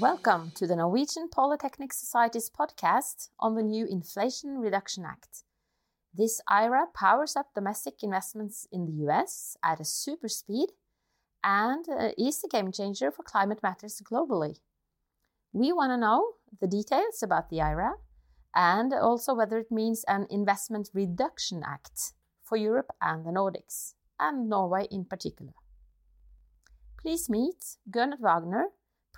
Welcome to the Norwegian Polytechnic Society's podcast on the new Inflation Reduction Act. This IRA powers up domestic investments in the US at a super speed and uh, is a game changer for climate matters globally. We want to know the details about the IRA and also whether it means an Investment Reduction Act for Europe and the Nordics, and Norway in particular. Please meet Gernot Wagner,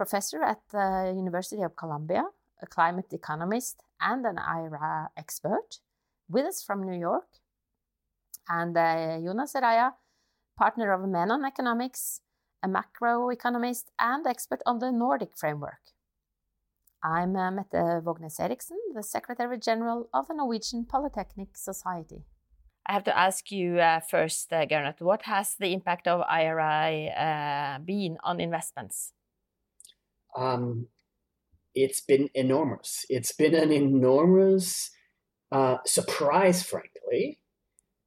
professor at the University of Columbia, a climate economist and an IRA expert, with us from New York, and uh, Jonas Erraia, partner of Menon Economics, a macroeconomist and expert on the Nordic framework. I'm uh, Mette Vågnes Eriksen, the Secretary General of the Norwegian Polytechnic Society. I have to ask you uh, first, uh, Gernot, what has the impact of IRI uh, been on investments? Um, it's been enormous. It's been an enormous uh, surprise, frankly.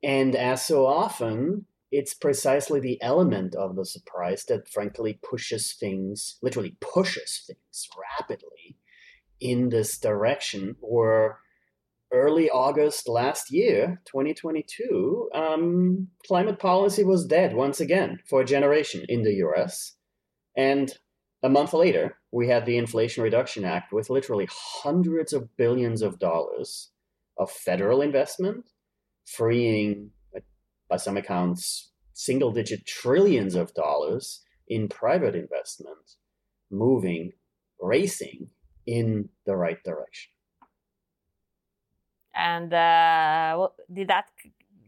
And as so often, it's precisely the element of the surprise that frankly pushes things, literally pushes things rapidly in this direction. Or early August last year, 2022, um, climate policy was dead once again for a generation in the US. And a month later, we had the Inflation Reduction Act with literally hundreds of billions of dollars of federal investment, freeing by some accounts, single digit trillions of dollars in private investment, moving, racing in the right direction. And uh, did that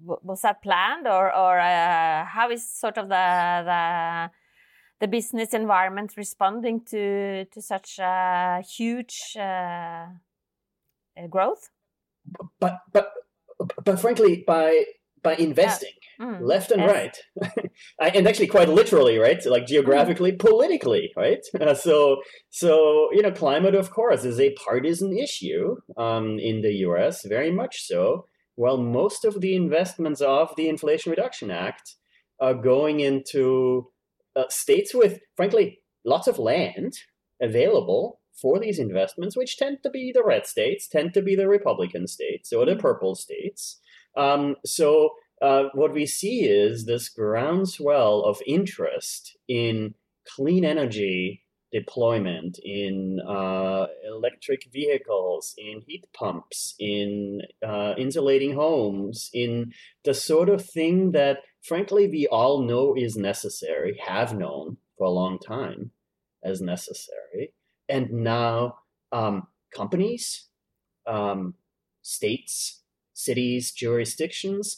was that planned, or or uh, how is sort of the the the business environment responding to to such a huge uh, growth? But but but frankly, by by investing yeah. mm, left and yes. right, and actually quite literally, right? Like geographically, mm. politically, right? Uh, so, so you know, climate, of course, is a partisan issue um, in the U.S. Very much so. While most of the investments of the Inflation Reduction Act are going into uh, states with, frankly, lots of land available for these investments, which tend to be the red states, tend to be the Republican states or the purple states. Um, so uh, what we see is this groundswell of interest in clean energy deployment, in uh, electric vehicles, in heat pumps, in uh, insulating homes, in the sort of thing that, frankly, we all know is necessary, have known for a long time as necessary. And now um, companies, um, states, cities, jurisdictions,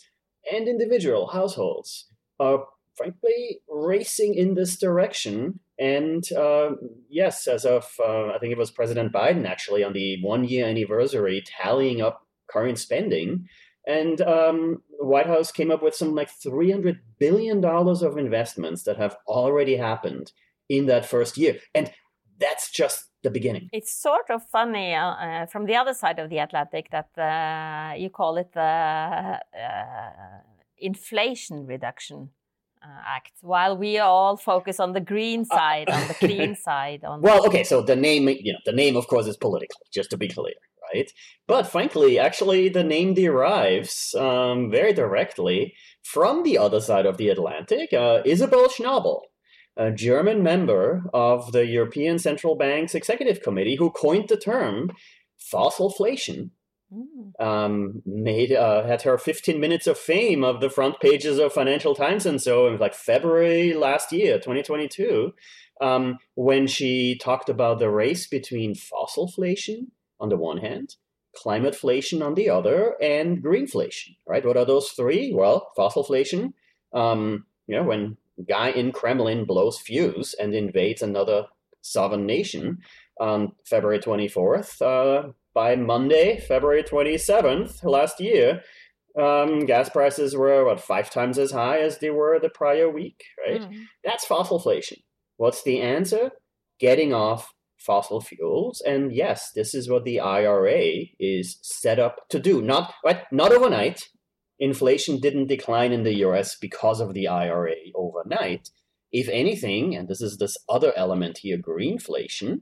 and individual households are frankly racing in this direction. And uh, yes, as of uh, I think it was President Biden actually on the one year anniversary tallying up current spending. And um, the White House came up with some like $300 billion of investments that have already happened in that first year. And that's just the beginning. It's sort of funny uh, uh, from the other side of the Atlantic that uh, you call it the uh, Inflation Reduction uh, Act, while we all focus on the green uh, side, on the clean side. On well, okay, so the name, you know, the name, of course, is political, just to be clear. Right? But frankly, actually, the name derives um, very directly from the other side of the Atlantic. Isabel Schnabel, a German member of the European Central Bank's executive committee who coined the term fossilflation. Mm. Um, made uh, had her 15 minutes of fame of the front pages of Financial Times and so in like February last year, 2022, um, when she talked about the race between fossilflation on the one hand, climateflation on the other, and greenflation. Right? What are those three? Well, fossilflation. Um, you know, when guy in Kremlin blows fuse and invades another sovereign nation on February 24th. Uh, by Monday, February 27th last year, um, gas prices were about five times as high as they were the prior week, right? Mm. That's fossilflation. What's the answer? Getting off fossil fuels. And yes, this is what the IRA is set up to do. Not right, not overnight, inflation didn't decline in the US because of the IRA overnight. If anything, and this is this other element here, greenflation,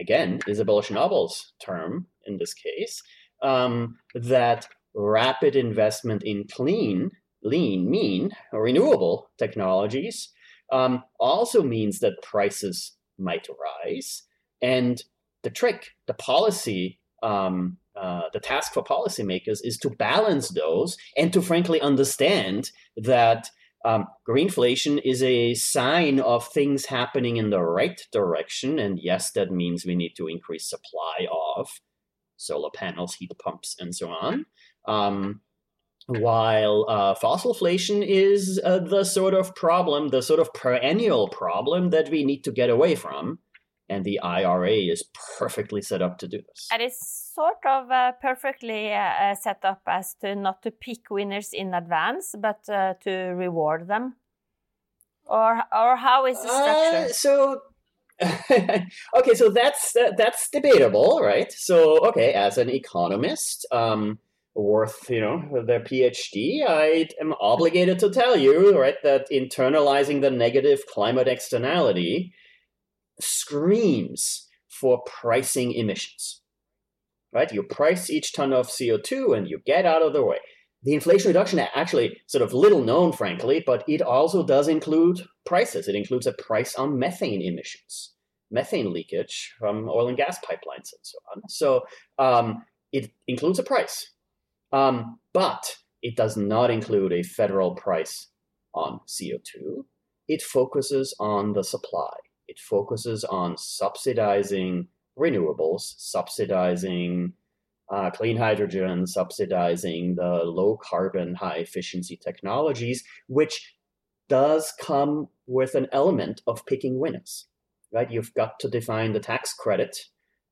again, Isabella Schnabel's term in this case, um, that rapid investment in clean, lean, mean, or renewable technologies um, also means that prices might rise. And the trick, the policy, um, uh, the task for policymakers is to balance those and to frankly understand that um, greenflation is a sign of things happening in the right direction. And yes, that means we need to increase supply of solar panels, heat pumps, and so on. Um, while uh, fossilflation is uh, the sort of problem, the sort of perennial problem that we need to get away from. And the IRA is perfectly set up to do this. It is sort of uh, perfectly uh, uh, set up as to not to pick winners in advance, but uh, to reward them. Or, or how is the structure? so okay, so that's that's debatable, right? So okay, as an economist, um, worth you know their PhD, I am obligated to tell you, right, that internalizing the negative climate externality screams for pricing emissions. Right, you price each ton of CO two and you get out of the way. The Inflation Reduction Act, actually, sort of little known, frankly, but it also does include prices. It includes a price on methane emissions, methane leakage from oil and gas pipelines, and so on. So um, it includes a price. Um, but it does not include a federal price on CO2. It focuses on the supply. It focuses on subsidizing renewables, subsidizing uh, clean hydrogen, subsidizing the low carbon, high efficiency technologies, which does come with an element of picking winners, right? You've got to define the tax credit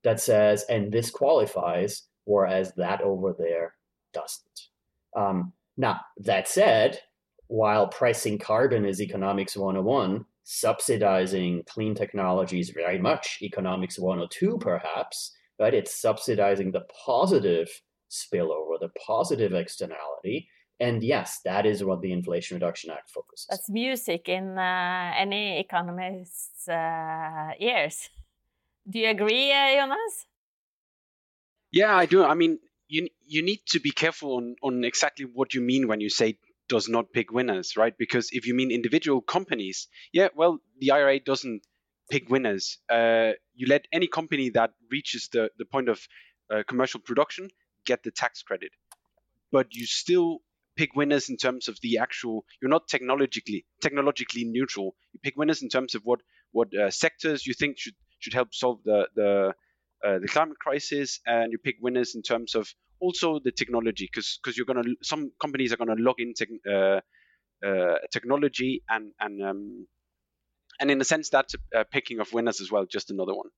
that says, and this qualifies, whereas that over there doesn't. Um, now, that said, while pricing carbon is economics 101, subsidizing clean technologies very much economics 102 perhaps, right? It's subsidizing the positive spillover, the positive externality. And yes, that is what the Inflation Reduction Act focuses. That's music in uh, any economist's uh, ears. Do you agree, uh, Jonas? Yeah, I do. I mean, you you need to be careful on on exactly what you mean when you say does not pick winners, right? Because if you mean individual companies, yeah, well, the IRA doesn't pick winners. Uh, you let any company that reaches the the point of uh, commercial production get the tax credit, but you still pick winners in terms of the actual. You're not technologically technologically neutral. You pick winners in terms of what what uh, sectors you think should should help solve the the uh, the climate crisis, and you pick winners in terms of also the technology, because because you're gonna some companies are gonna log in uh, uh, technology and and um, and in a sense that's a, a, picking of winners as well, just another one.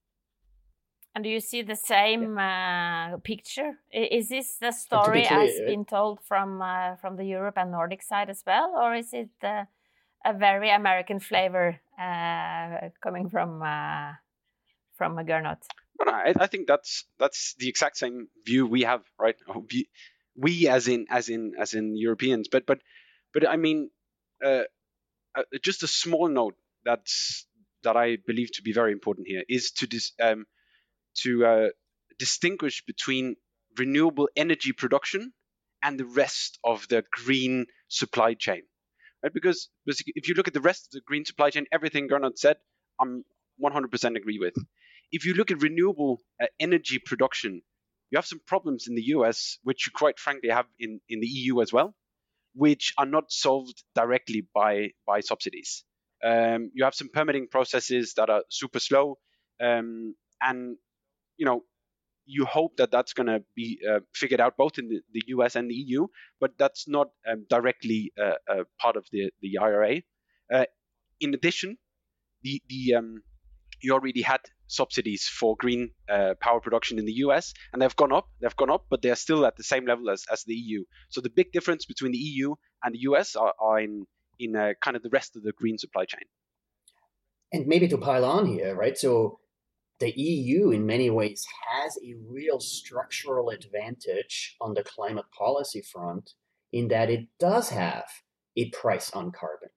And do you see the same uh, picture? Is this the story as been told from uh, from the Europe and Nordic side as well, or is it uh, a very American flavor uh, coming from uh, from Gernot? I, I, think that's that's the exact same view we have, right? We, we as in as in as in Europeans, but but but I mean, uh, uh, just a small note that's that I believe to be very important here is to dis, um, to uh, distinguish between renewable energy production and the rest of the green supply chain, right? Because, if you look at the rest of the green supply chain, everything Gernot said, I'm 100% agree with if you look at renewable uh, energy production, you have some problems in the US, which you quite frankly have in, in the EU as well, which are not solved directly by, by subsidies. Um, you have some permitting processes that are super slow. Um, and, you know, you hope that that's going to be uh, figured out both in the, the, US and the EU, but that's not um, directly uh, part of the, the IRA. Uh, in addition, the, the, um, you already had subsidies for green uh, power production in the US, and they've gone up. They've gone up, but they're still at the same level as, as the EU. So the big difference between the EU and the US are, are in in uh, kind of the rest of the green supply chain. And maybe to pile on here, right? So the EU, in many ways, has a real structural advantage on the climate policy front in that it does have a price on carbon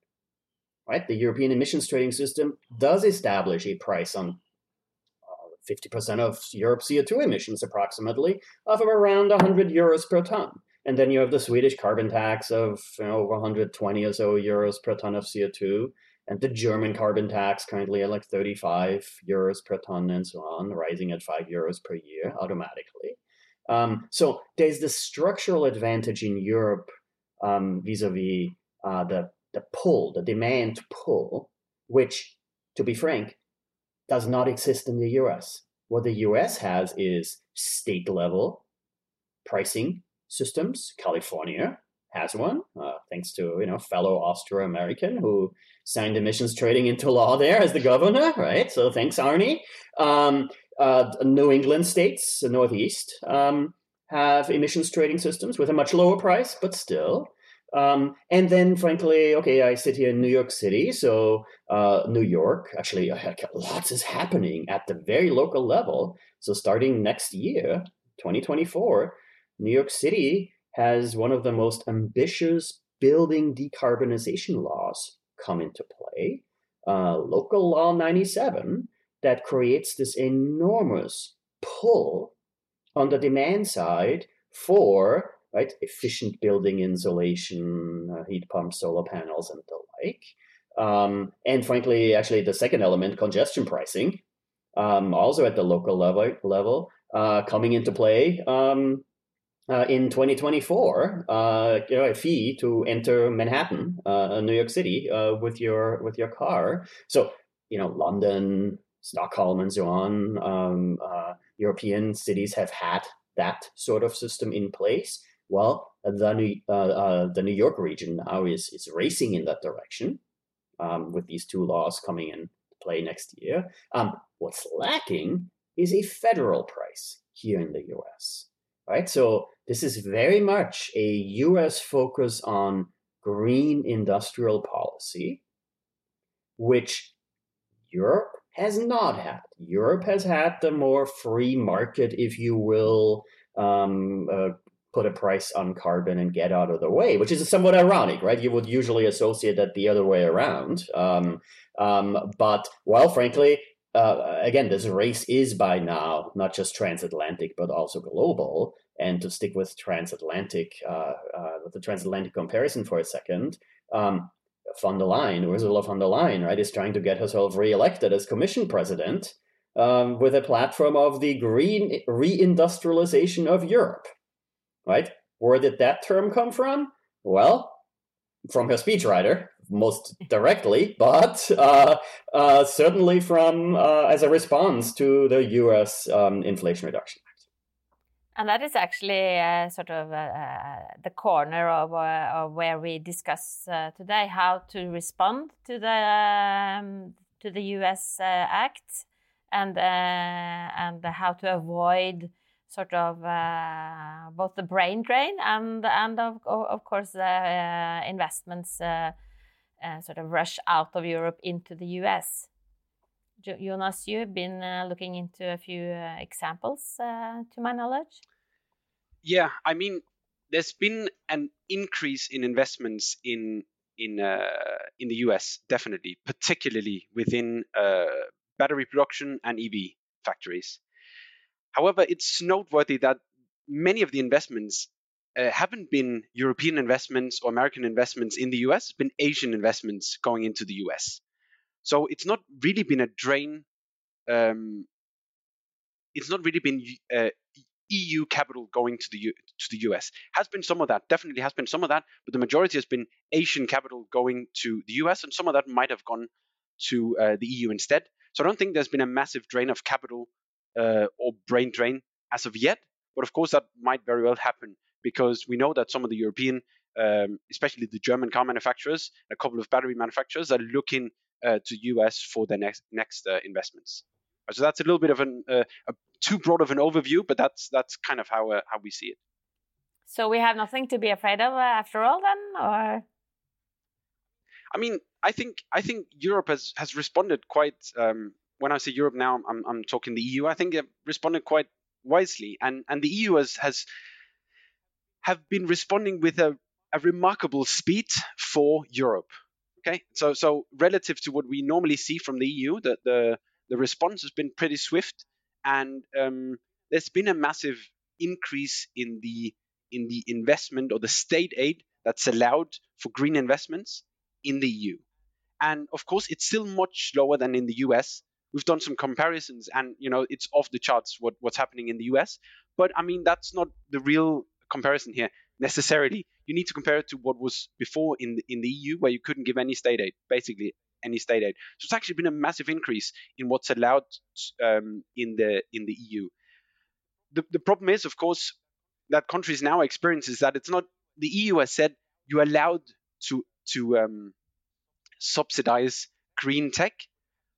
right? The European emissions trading system does establish a price on uh, 50% of Europe's CO2 emissions, approximately, of around 100 euros per ton. And then you have the Swedish carbon tax of you know, over 120 or so euros per ton of CO2, and the German carbon tax currently at like 35 euros per ton and so on, rising at 5 euros per year automatically. Um, so there's the structural advantage in Europe um, vis-a-vis uh, the the pull, the demand pull, which, to be frank, does not exist in the US. What the US has is state level pricing systems. California has one, uh, thanks to you know fellow Austro-American who signed emissions trading into law there as the governor, right? So thanks, Arnie. Um, uh, New England states, the Northeast, um, have emissions trading systems with a much lower price, but still. Um, and then, frankly, okay, I sit here in New York City, so uh, New York actually lots is happening at the very local level. So starting next year, 2024, New York City has one of the most ambitious building decarbonization laws come into play. Uh, Local Law 97 that creates this enormous pull on the demand side for right? Efficient building insulation, uh, heat pumps, solar panels, and the like. Um, and frankly, actually, the second element, congestion pricing, um, also at the local level, level uh, coming into play um, uh, in 2024. Uh, you know, a fee to enter Manhattan, uh, New York City, uh, with your with your car. So you know, London, Stockholm, and so on. Um, European cities have had that sort of system in place. Well, the New, uh, uh, the New York region now is, is racing in that direction um, with these two laws coming in play next year. Um, what's lacking is a federal price here in the US, right? So this is very much a US focus on green industrial policy, which Europe has not had. Europe has had the more free market, if you will, um, uh, put a price on carbon and get out of the way, which is somewhat ironic, right? You would usually associate that the other way around. Um, um, but, well, frankly, uh, again, this race is by now not just transatlantic, but also global. And to stick with transatlantic, uh, uh, with the transatlantic comparison for a second, um, von der Leyen, Ursula von der Leyen, right, is trying to get herself reelected as Commission President um, with a platform of the green reindustrialization of Europe right? Where did that term come from? Well, from her speechwriter, most directly, but uh, uh, certainly from uh, as a response to the U.S. Um, Inflation Reduction. And that is actually uh, sort of uh, uh, the corner of, of, where we discuss today how to respond to the um, to the U.S. Act and and how to avoid sort of uh, both the brain drain and and of of course uh, investments uh, uh, sort of rush out of Europe into the US. Jonas, you've been uh, looking into a few examples, to my knowledge. Yeah, I mean, there's been an increase in investments in in in the US, definitely, particularly within battery production and EV factories. However, it's noteworthy that many of the investments uh, haven't been European investments or American investments in the US, been Asian investments going into the US. So it's not really been a drain. Um, it's not really been uh, EU capital going to the U- to the US. Has been some of that, definitely has been some of that, but the majority has been Asian capital going to the US, and some of that might have gone to uh, the EU instead. So I don't think there's been a massive drain of capital uh, or brain drain as of yet. But of course, that might very well happen because we know that some of the European, um, especially the German car manufacturers, a couple of battery manufacturers, are looking to US for their next next uh, investments. So that's a little bit of an uh, a, too broad of an overview, but that's that's kind of how uh, how we see it. So we have nothing to be afraid of uh, after all, then, or? I mean, I think I think Europe has has responded quite um, when I say Europe now, I'm, I'm talking the EU. I think it responded quite wisely, and and the EU has has have been responding with a, a remarkable speed for Europe. Okay, so so relative to what we normally see from the EU, that the the response has been pretty swift, and um, there's been a massive increase in the in the investment or the state aid that's allowed for green investments in the EU. And of course, it's still much lower than in the US. We've done some comparisons, and you know it's off the charts what, what's happening in the US. But I mean, that's not the real comparison here necessarily. You need to compare it to what was before in the, in the EU, where you couldn't give any state aid, basically any state aid. So it's actually been a massive increase in what's allowed um, in the in the EU. The, the problem is, of course, that countries now experience is that it's not the EU has said you're allowed to to um, subsidize green tech,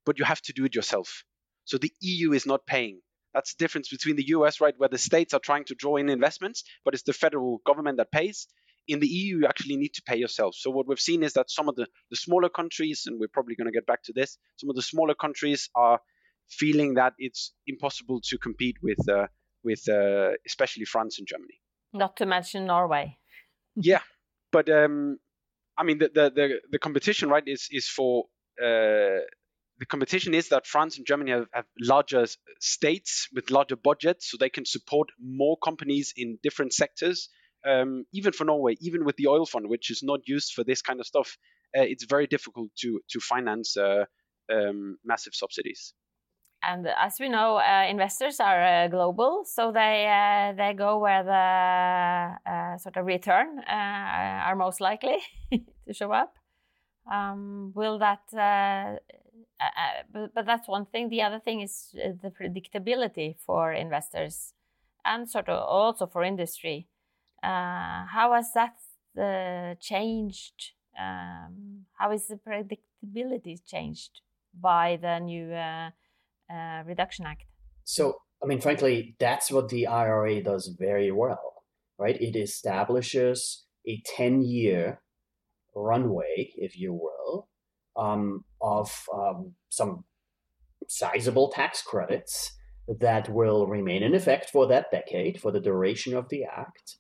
but you have to do it yourself. So the EU is not paying. That's the difference between the US, right, where the states are trying to draw in investments, but it's the federal government that pays. In the EU, you actually need to pay yourself. So what we've seen is that some of the, the smaller countries, and we're probably going to get back to this, some of the smaller countries are feeling that it's impossible to compete with, uh, with uh, especially France and Germany. Not to mention Norway. yeah, but um, I mean, the, the, the, the, competition, right, is, is for uh, the competition is that France and Germany have, have, larger states with larger budgets, so they can support more companies in different sectors. Um, even for Norway, even with the oil fund, which is not used for this kind of stuff, uh, it's very difficult to to finance uh, um, massive subsidies. And as we know, uh, investors are uh, global, so they uh, they go where the uh, sort of return are most likely to show up. Um, will that? But, but that's one thing. The other thing is the predictability for investors, and sort of also for industry. How has that changed? Um, how is the predictability changed by the new? uh, Reduction Act? So, I mean, frankly, that's what the IRA does very well, right? It establishes a 10 year runway, if you will, um, of um, some sizable tax credits that will remain in effect for that decade, for the duration of the act.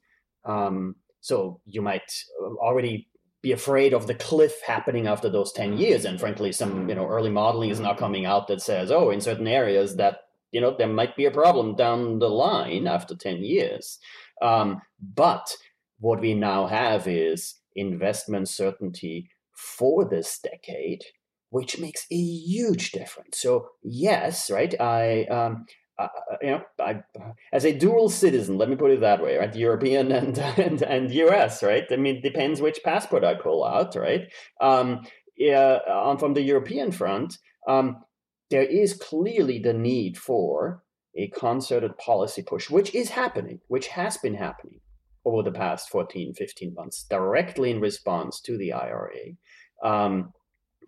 Um, so you might uh, already be afraid of the cliff happening after those 10 years. And frankly some you know early modeling is now coming out that says oh in certain areas that you know there might be a problem down the line after 10 years. Um, but what we now have is investment certainty for this decade which makes a huge difference. So yes right i um, uh, you know, I, as a dual citizen, let me put it that way, right? European and and and U.S., right? I mean, it depends which passport I pull out, right? Um, yeah, on from the European front, um, there is clearly the need for a concerted policy push, which is happening, which has been happening over the past 14, 15 months, directly in response to the IRA. Um,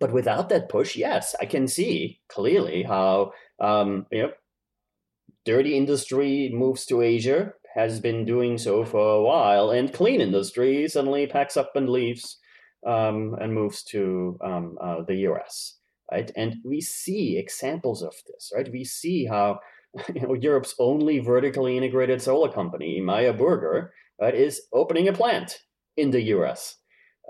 but without that push, yes, I can see clearly how um, you know dirty industry moves to Asia, has been doing so for a while, and clean industry suddenly packs up and leaves um, and moves to um, uh, the US. Right, and we see examples of this. Right, we see how you know Europe's only vertically integrated solar company, Meyer Burger, right, is opening a plant in the US.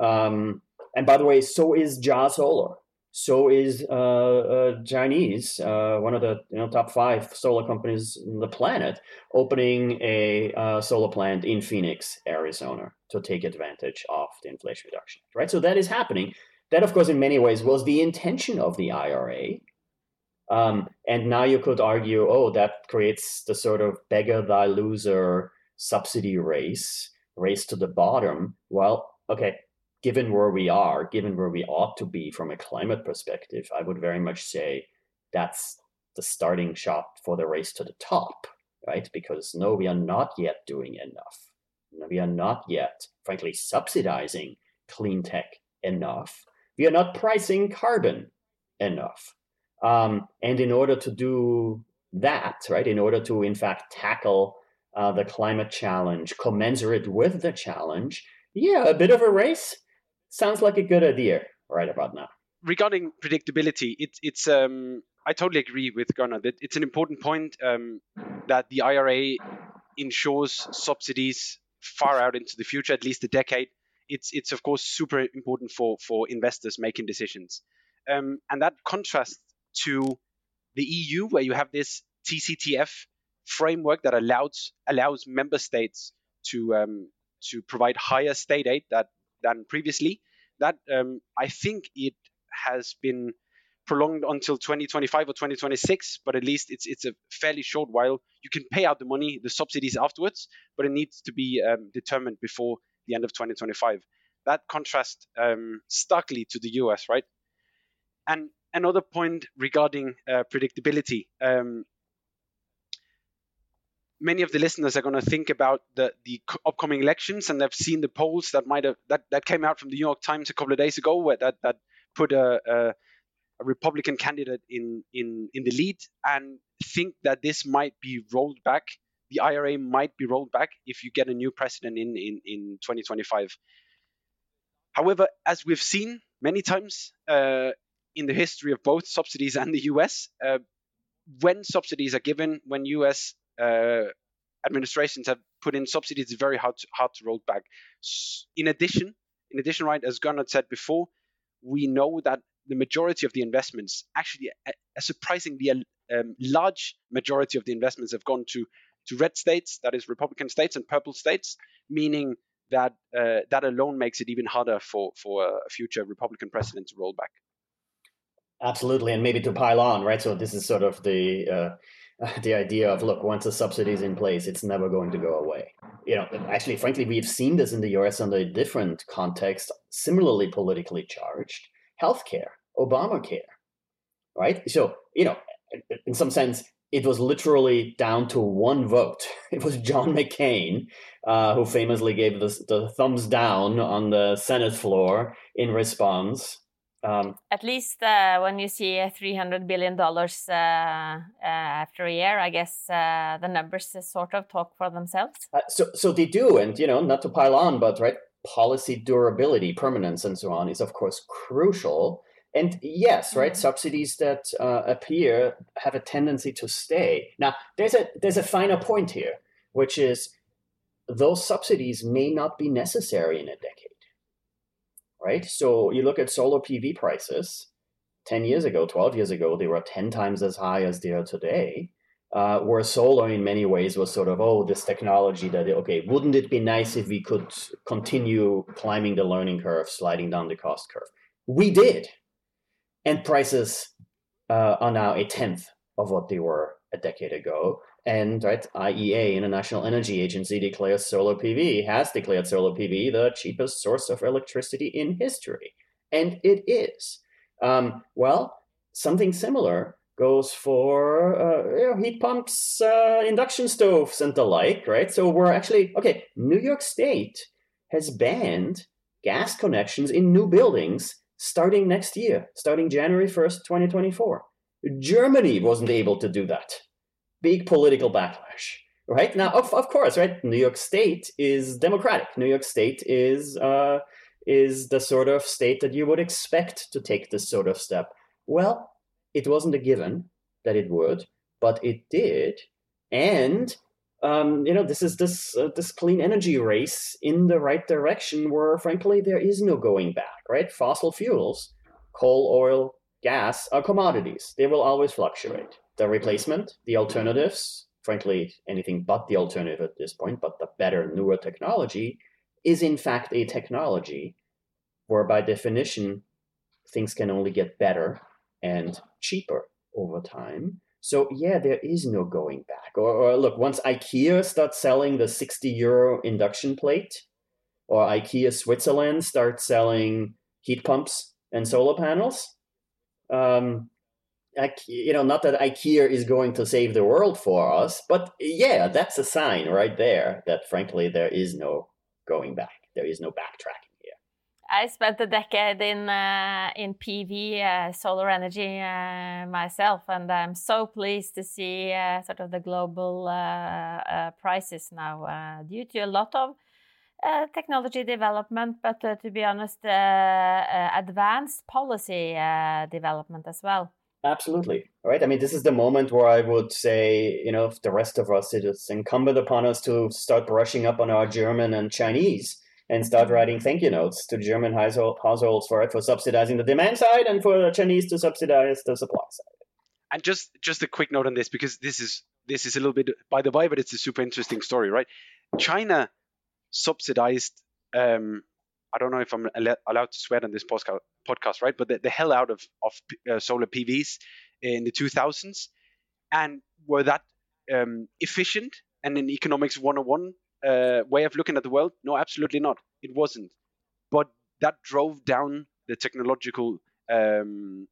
Um, and by the way, so is JA Solar so is uh, uh, Chinese, uh, one of the you know, top five solar companies on the planet, opening a uh, solar plant in Phoenix, Arizona, to take advantage of the Inflation Reduction Act. Right, so that is happening. That, of course, in many ways was the intention of the IRA. Um, and now you could argue, oh, that creates the sort of beggar thy loser subsidy race, race to the bottom. Well, okay, given where we are, given where we ought to be from a climate perspective, I would very much say that's the starting shot for the race to the top, right? Because no, we are not yet doing enough. We are not yet, frankly, subsidizing clean tech enough. We are not pricing carbon enough. Um, and in order to do that, right, in order to in fact tackle uh, the climate challenge commensurate with the challenge, yeah, a bit of a race sounds like a good idea right about now. Regarding predictability, it's it's um I totally agree with Gernot that it's an important point um, that the IRA ensures subsidies far out into the future, at least a decade. It's it's of course super important for for investors making decisions, um, and that contrasts to the EU where you have this TCTF framework that allows allows member states to um, to provide higher state aid that than previously. That um, I think it has been prolonged until 2025 or 2026, but at least it's it's a fairly short while. You can pay out the money, the subsidies afterwards, but it needs to be um, determined before the end of 2025. That contrasts um, starkly to the US, right? And another point regarding uh, predictability. Um, many of the listeners are going to think about the, the upcoming elections and they've seen the polls that might have that, that came out from the New York Times a couple of days ago where that that put a, a, a Republican candidate in in in the lead and think that this might be rolled back. The IRA might be rolled back if you get a new president in in in 2025. However, as we've seen many times uh, in the history of both subsidies and the US, uh, when subsidies are given, when US uh, administrations have put in subsidies, it's very hard to, hard to roll back. In addition, in addition, right, as Gernot said before, we know that the majority of the investments, actually a, a surprisingly um, large majority of the investments have gone to to red states, that is Republican states, and purple states, meaning that uh, that alone makes it even harder for for a future Republican president to roll back. Absolutely, and maybe to pile on, right? So this is sort of the uh, the idea of look once a subsidy is in place it's never going to go away. You know actually frankly we've seen this in the us under a different context similarly politically charged healthcare obamacare right? So you know in some sense it was literally down to one vote. It was john mccain uh, who famously gave the, the thumbs down on the senate floor in response um, At least uh, when you see three hundred billion dollars uh, uh, after a year, I guess uh, the numbers sort of talk for themselves. Uh, so, so they do, and you know, not to pile on, but right, policy durability, permanence, and so on is of course crucial. And yes, right, mm-hmm. subsidies that uh, appear have a tendency to stay. Now, there's a there's a finer point here, which is those subsidies may not be necessary in a decade right? So you look at solar PV prices 10 years ago, 12 years ago, they were 10 times as high as they are today. Uh, where solar in many ways was sort of, oh, this technology that, okay, wouldn't it be nice if we could continue climbing the learning curve, sliding down the cost curve? We did. And prices uh, are now a tenth of what they were a decade ago. And right, IEA, International Energy Agency, declares solar PV, has declared solar PV the cheapest source of electricity in history. And it is. Um, well, something similar goes for uh, you know, heat pumps, uh, induction stoves, and the like, right? So we're actually, okay, New York State has banned gas connections in new buildings starting next year, starting January 1st, 2024. Germany wasn't able to do that big political backlash right? Now of, of course right? New york state is democratic. New york state is uh, is the sort of state that you would expect to take this sort of step. Well it wasn't a given that it would but it did. And um, you know this is this uh, this clean energy race in the right direction where frankly there is no going back right? Fossil fuels coal oil gas are commodities. They will always fluctuate the replacement, the alternatives, frankly, anything but the alternative at this point, but the better, newer technology is in fact a technology where by definition things can only get better and cheaper over time. So yeah, there is no going back. Or, or, look, once IKEA starts selling the 60 euro induction plate, or IKEA Switzerland starts selling heat pumps and solar panels, um, you know, not that IKEA is going to save the world for us, but yeah, that's a sign right there that frankly there is no going back. There is no backtracking here. I spent a decade in uh, in PV, uh, solar energy uh, myself, and I'm so pleased to see uh, sort of the global uh, uh, prices now due to a lot of. technology development, but to be honest, advanced policy development as well. Absolutely. Right. I mean, this is the moment where I would say, you know, the rest of us, it is incumbent upon us to start brushing up on our German and Chinese and start mm-hmm. writing thank you notes to German households for it, for subsidizing the demand side and for the Chinese to subsidize the supply side. and just just a quick note on this because this is this is a little bit by the by, but it's a super interesting story, right? China subsidized. Um, I don't know if I'm allowed to swear on this podcast, right? But the, the hell out of of uh, solar PVs in the 2000s, and were that um, efficient and an economics 101 uh, way of looking at the world? No, absolutely not. It wasn't. But that drove down the technological um,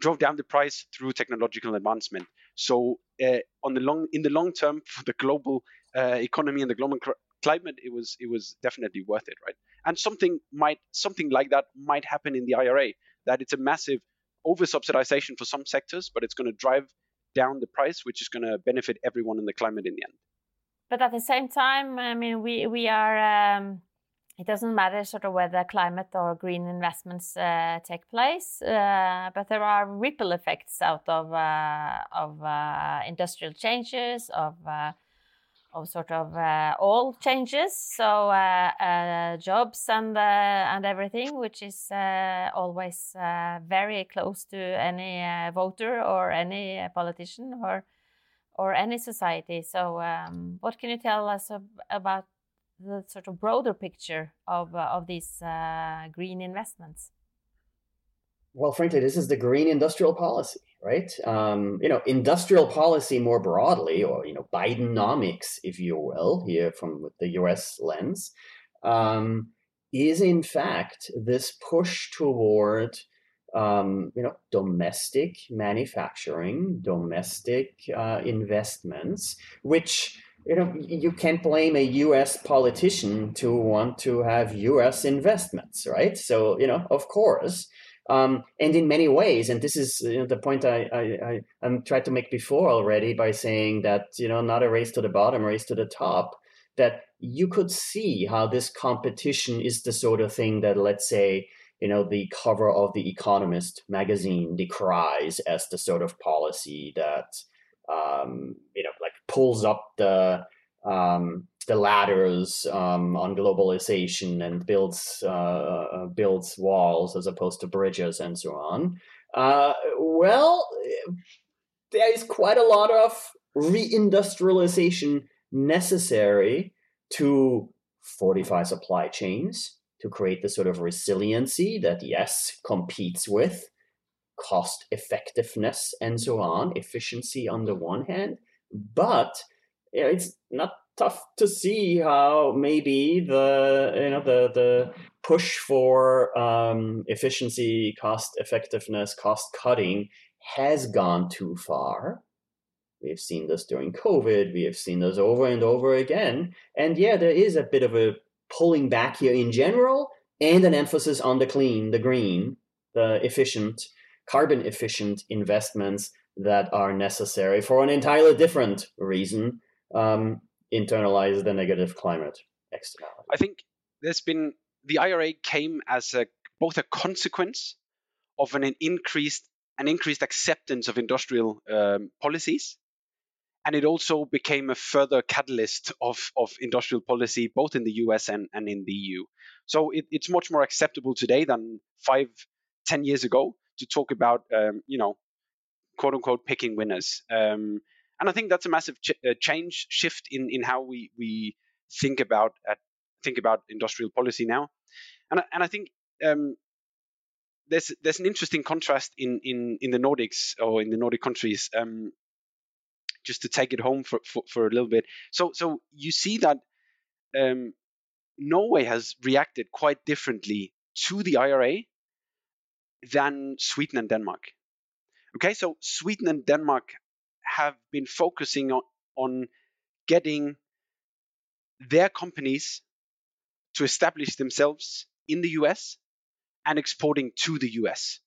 drove down the price through technological advancement. So uh, on the long in the long term for the global uh, economy and the global climate, it was it was definitely worth it, right? And something might something like that might happen in the IRA. That it's a massive over subsidization for some sectors, but it's going to drive down the price, which is going to benefit everyone in the climate in the end. But at the same time, I mean, we we are. Um it doesn't matter sort of whether climate or green investments uh, take place, uh, but there are ripple effects out of uh, of uh, industrial changes, of uh, of sort of uh, all changes. So jobs and and everything, which is always very close to any voter or any politician or or any society. So, um, what can you tell us about the sort of broader picture of uh, of these uh, green investments? Well, frankly, this is the green industrial policy, right? Um, you know, industrial policy more broadly, or you know, Bidenomics, if you will, here from the U.S. lens, um, is in fact this push toward um, you know, domestic manufacturing, domestic uh, investments, which you know, you can't blame a U.S. politician to want to have U.S. investments, right? So, you know, of course, um, and in many ways, and this is you know, the point I, I, I I'm tried to make before already by saying that you know not a race to the bottom, race to the top. That you could see how this competition is the sort of thing that, let's say, you know, the cover of the Economist magazine decries as the sort of policy that um, you know, like pulls up the um, the ladders um, on globalization and builds uh, uh, builds walls as opposed to bridges and so on. Uh, well, there is quite a lot of reindustrialization necessary to fortify supply chains to create the sort of resiliency that yes competes with cost effectiveness and so on, efficiency on the one hand, but you know, it's not tough to see how maybe the you know the the push for um, efficiency, cost effectiveness, cost cutting has gone too far. We have seen this during COVID. We have seen this over and over again. And yeah, there is a bit of a pulling back here in general, and an emphasis on the clean, the green, the efficient, carbon efficient investments that are necessary for an entirely different reason um, internalize the negative climate externality. I think there's been the IRA came as a both a consequence of an, increased an increased acceptance of industrial um, policies, and it also became a further catalyst of, of industrial policy both in the US and, and in the EU. So it, it's much more acceptable today than five, ten years ago to talk about, um, you know, quote unquote picking winners. Um, and I think that's a massive ch- uh, change shift in in how we we think about uh, think about industrial policy now. And I, and I think um, there's there's an interesting contrast in in in the Nordics or in the Nordic countries. Um, just to take it home for, for, for, a little bit. So so you see that um, Norway has reacted quite differently to the IRA than Sweden and Denmark. Okay, so Sweden and Denmark have been focusing on, on getting their companies to establish themselves in the US and exporting to the US.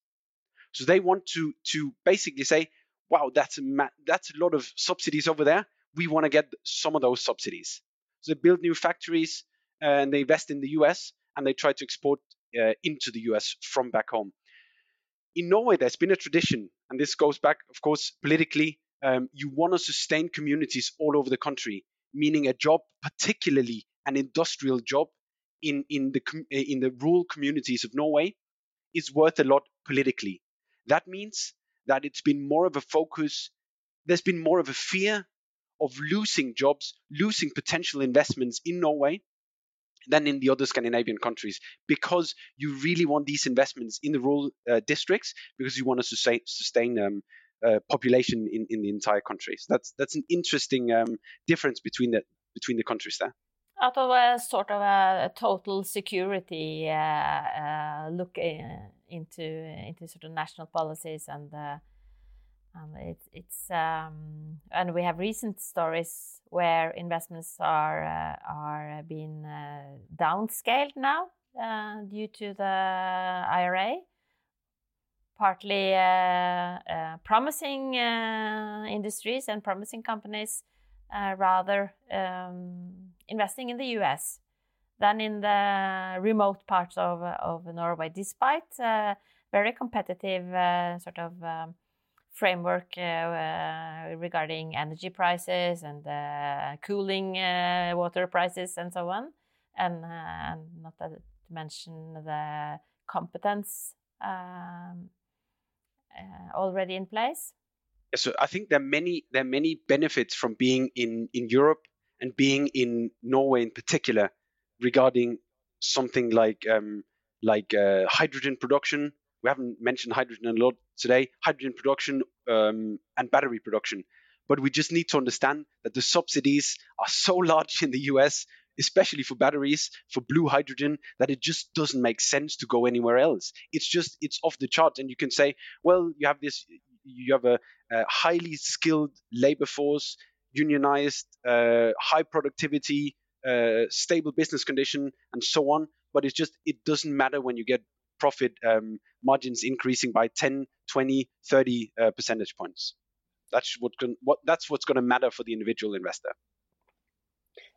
So they want to to basically say, wow, that's a ma- that's a lot of subsidies over there. We want to get some of those subsidies. So they build new factories and they invest in the US and they try to export uh, into the US from back home in Norway, there's been a tradition, and this goes back, of course, politically. Um, you want to sustain communities all over the country, meaning a job, particularly an industrial job in, in, the, in the rural communities of Norway, is worth a lot politically. That means that it's been more of a focus. There's been more of a fear of losing jobs, losing potential investments in Norway than in the other Scandinavian countries because you really want these investments in the rural uh, districts because you want to sustain, sustain um, uh, population in, in the entire country. So that's that's an interesting um, difference between the between the countries there. Out of a sort of a, total security uh, uh look uh, into into sort of national policies and uh, um, it's it's um, and we have recent stories where investments are uh, are being uh, downscaled now uh, due to the IRA. Partly uh, uh, promising uh, industries and promising companies rather um, investing in the U.S. than in the remote parts of of Norway, despite very competitive sort of. Um, framework uh, uh, regarding energy prices and uh, cooling water prices and so on, and, and not to mention the competence um, already in place. So I think there are many there are many benefits from being in in Europe and being in Norway in particular regarding something like um, like uh, hydrogen production we haven't mentioned hydrogen a lot today, hydrogen production um, and battery production. But we just need to understand that the subsidies are so large in the US, especially for batteries, for blue hydrogen, that it just doesn't make sense to go anywhere else. It's just, it's off the chart. And you can say, well, you have this, you have a, a highly skilled labor force, unionized, uh, high productivity, uh, stable business condition, and so on. But it's just, it doesn't matter when you get profit um, margins increasing by 10, 20, 30 uh, percentage points. That's what, can, what that's what's going to matter for the individual investor.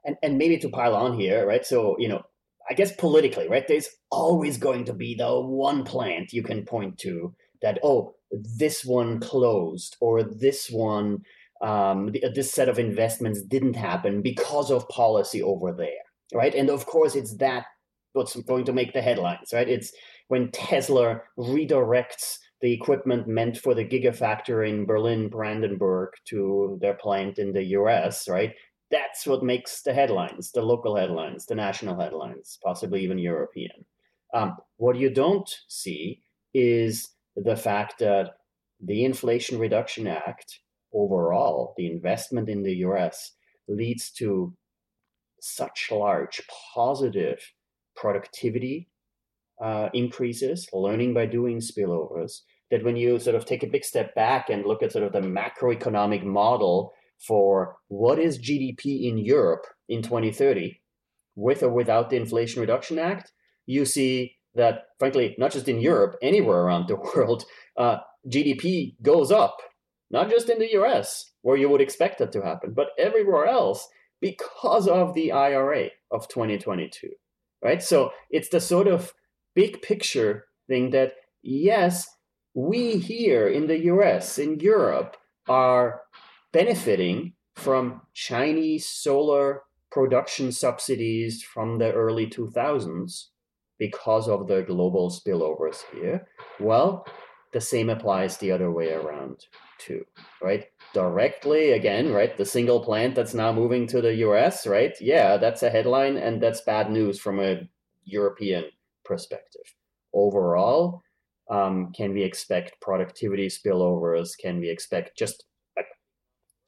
And and maybe to pile on here, right? So you know, I guess politically, right? There's always going to be the one plant you can point to that oh, this one closed or this one um, this set of investments didn't happen because of policy over there, right? And of course, it's that what's going to make the headlines, right? It's when Tesla redirects the equipment meant for the gigafactory in Berlin Brandenburg to their plant in the US, right? That's what makes the headlines, the local headlines, the national headlines, possibly even European. Um, what you don't see is the fact that the Inflation Reduction Act, overall, the investment in the US, leads to such large positive productivity uh, increases, learning by doing spillovers, that when you sort of take a big step back and look at sort of the macroeconomic model for what is GDP in Europe in 2030, with or without the Inflation Reduction Act, you see that, frankly, not just in Europe, anywhere around the world, uh, GDP goes up, not just in the US, where you would expect that to happen, but everywhere else because of the IRA of 2022, right? So it's the sort of big picture thing that yes, we here in the US, in Europe, are benefiting from Chinese solar production subsidies from the early 2000s because of the global spillovers here. Well, the same applies the other way around too, right? Directly again, right? The single plant that's now moving to the US, right? Yeah, that's a headline and that's bad news from a European perspective. Overall, um, can we expect productivity spillovers? Can we expect just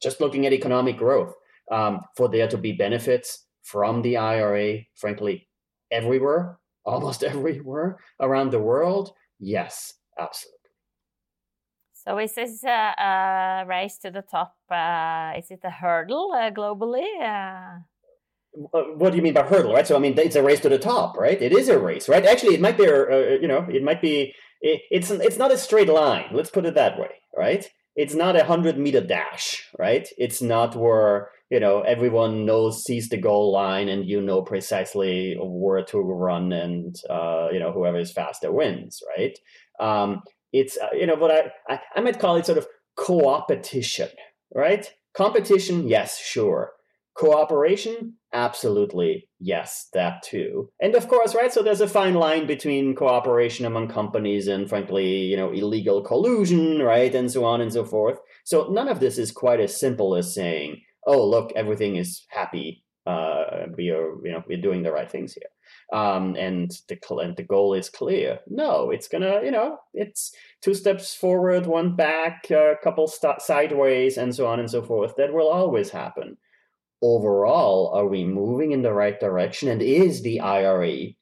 just looking at economic growth um, for there to be benefits from the IRA? Frankly, everywhere, almost everywhere around the world. Yes, absolutely. So is this a, a race to the top? Uh, is it a hurdle uh, globally? Uh... What do you mean by hurdle, right? So I mean, it's a race to the top, right? It is a race, right? Actually, it might be, uh, you know, it might be. It, it's it's not a straight line. Let's put it that way, right? It's not a hundred meter dash, right? It's not where you know everyone knows sees the goal line and you know precisely where to run and uh, you know whoever is faster wins, right? Um, it's uh, you know what I, I I might call it sort of co-opetition, right? Competition, yes, sure Cooperation? Absolutely, yes, that too. And of course, right, so there's a fine line between cooperation among companies and, frankly, you know, illegal collusion, right, and so on and so forth. So none of this is quite as simple as saying, oh, look, everything is happy. Uh, we are, you know, we're doing the right things here. Um, and the and the goal is clear. No, it's gonna, you know, it's two steps forward, one back, a couple st- sideways, and so on and so forth. That will always happen overall, are we moving in the right direction? And is the IRA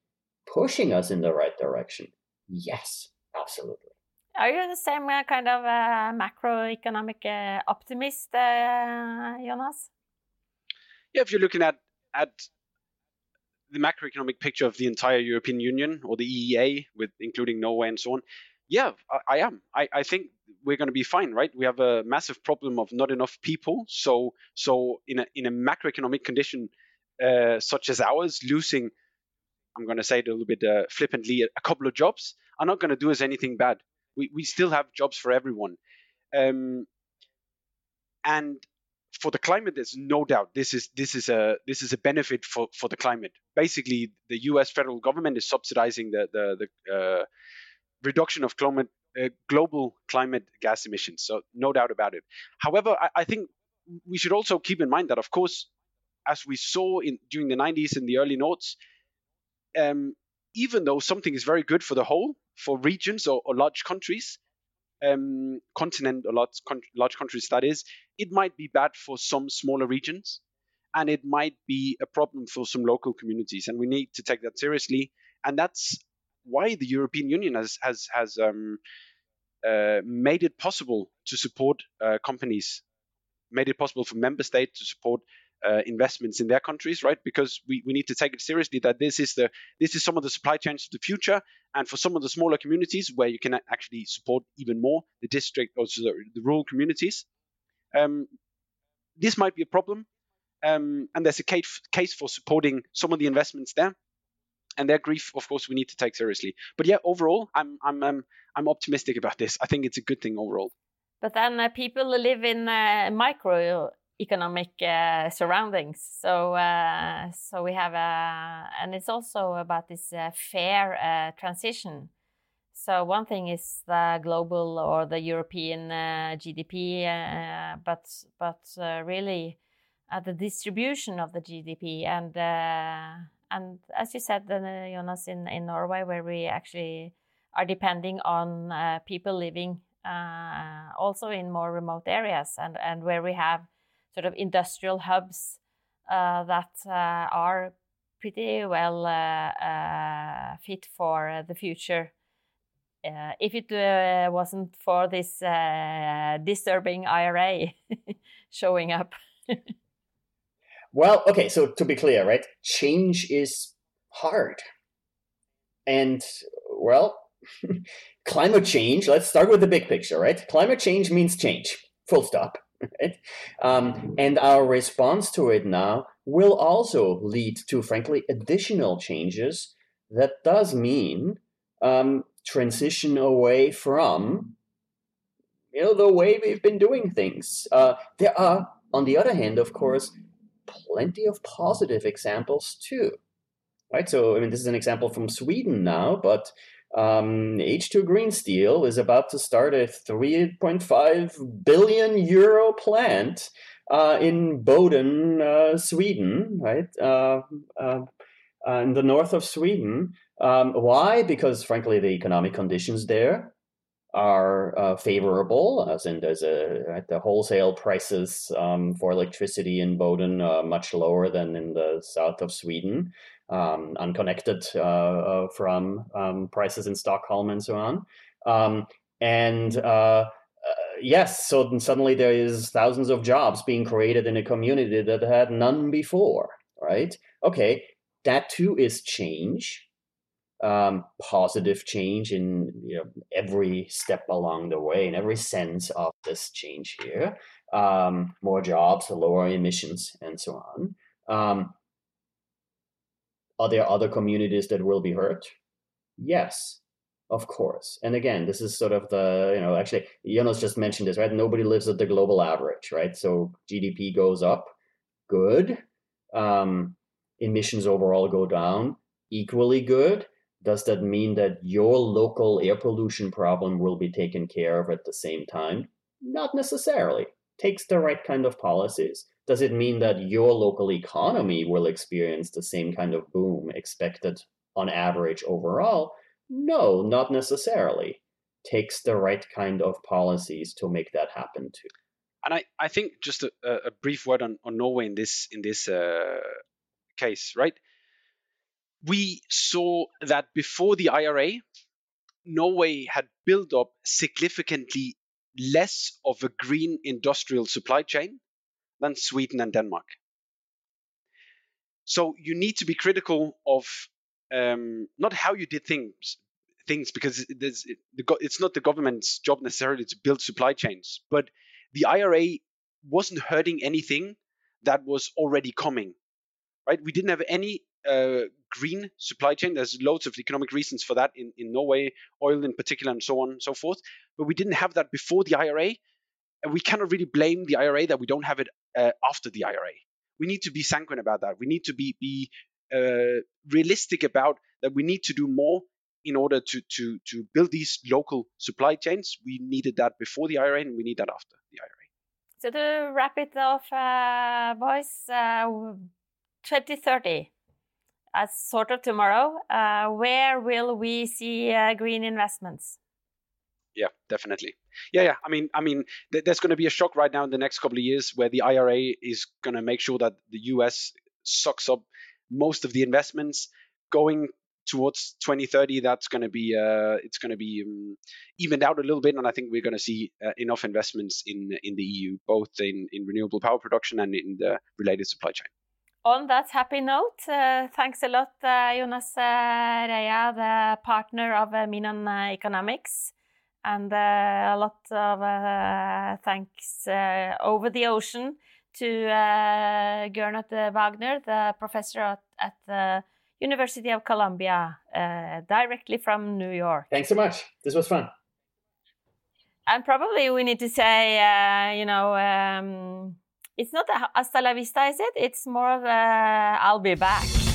pushing us in the right direction? Yes, absolutely. Are you the same uh, kind of uh, macroeconomic uh, optimist, uh, Jonas? Yeah, if you're looking at at the macroeconomic picture of the entire European Union or the EEA, with including Norway and so on, yeah, I, I am. I, I think we're going to be fine, right? We have a massive problem of not enough people. So, so in a in a macroeconomic condition uh, such as ours, losing, I'm going to say it a little bit uh, flippantly, a couple of jobs are not going to do us anything bad. We we still have jobs for everyone, um, and for the climate, there's no doubt this is this is a this is a benefit for for the climate. Basically, the U.S. federal government is subsidizing the the the uh, reduction of climate uh, global climate gas emissions. So no doubt about it. However, I, I, think we should also keep in mind that, of course, as we saw in during the 90s and the early noughts, um, even though something is very good for the whole, for regions or, or large countries, um, continent or large, large countries that is, it might be bad for some smaller regions, and it might be a problem for some local communities, and we need to take that seriously. And that's why the European Union has has has um, uh, made it possible to support uh, companies, made it possible for member states to support uh, investments in their countries, right? Because we, we need to take it seriously that this is the this is some of the supply chains of the future, and for some of the smaller communities where you can actually support even more the district or the, the rural communities, um, this might be a problem. Um, and there's a case, case for supporting some of the investments there and their grief, of course, we need to take seriously. But yeah, overall, I'm I'm I'm, I'm optimistic about this. I think it's a good thing overall. But then uh, people live in uh, microeconomic uh, surroundings, so uh, so we have a, and it's also about this uh, fair uh, transition. So one thing is the global or the European GDP, but but really the distribution of the GDP and and as you said, uh, Jonas, in, in Norway, where we actually are depending on uh, people living uh, also in more remote areas and, and where we have sort of industrial hubs uh, that uh, are pretty well uh, fit for the future. if it wasn't for this disturbing IRA showing up. Well, okay, so to be clear, right? Change is hard. And, well, climate change, let's start with the big picture, right? Climate change means change, full stop. Right? Um, and our response to it now will also lead to, frankly, additional changes. That does mean um, transition away from, you know, the way we've been doing things. Uh, there are, on the other hand, of course, plenty of positive examples too. Right, so I mean, this is an example from Sweden now, but um, H2 Green Steel is about to start a 3.5 billion euro plant uh, in Boden, uh, Sweden, right, uh, uh, uh in the north of Sweden. Um, why? Because frankly, the economic conditions there are uh, favorable, as in there's a the wholesale prices um, for electricity in Boden uh, much lower than in the south of Sweden, um, unconnected uh, uh from um, prices in Stockholm and so on. Um, and uh, uh, yes, so suddenly there is thousands of jobs being created in a community that had none before, right? Okay, that too is change um, positive change in you know, every step along the way, in every sense of this change here. Um, more jobs, lower emissions, and so on. Um, are there other communities that will be hurt? Yes, of course. And again, this is sort of the, you know, actually, Jonas just mentioned this, right? Nobody lives at the global average, right? So GDP goes up, good. um, emissions overall go down, equally good. Does that mean that your local air pollution problem will be taken care of at the same time? Not necessarily. Takes the right kind of policies. Does it mean that your local economy will experience the same kind of boom expected on average overall? No, not necessarily. Takes the right kind of policies to make that happen too. And I, I think just a, a brief word on, on Norway in this in this uh, case, right? We saw that before the IRA, Norway had built up significantly less of a green industrial supply chain than Sweden and Denmark. So you need to be critical of um, not how you did things, things because it's not the government's job necessarily to build supply chains, but the IRA wasn't hurting anything that was already coming, right? We didn't have any uh, green supply chain. There's loads of economic reasons for that in, in Norway, oil in particular, and so on and so forth. But we didn't have that before the IRA, and we cannot really blame the IRA that we don't have it uh, after the IRA. We need to be sanguine about that. We need to be be uh, realistic about that. We need to do more in order to to to build these local supply chains. We needed that before the IRA, and we need that after the IRA. So to wrap it off, uh, boys, uh, 2030 as sort of tomorrow, uh, where will we see uh, green investments? Yeah, definitely. Yeah, yeah. I mean, I mean, th- there's going to be a shock right now in the next couple of years where the IRA is going to make sure that the U.S. sucks up most of the investments going towards 2030 that's going to be uh, it's going to be um, evened out a little bit and i think we're going to see uh, enough investments in in the eu both in, in renewable power production and in the related supply chain on that happy note, uh, thanks a lot, uh, Jonas uh, Erraia, the partner of uh, uh, Economics, and uh, a lot of uh, thanks over the ocean to uh, Gernot Wagner, the professor at, at, the University of Columbia, directly from New York. Thanks so much. This was fun. And probably we need to say, you know. Um, it's not a hasta la vista, is it? It's more of a I'll be back.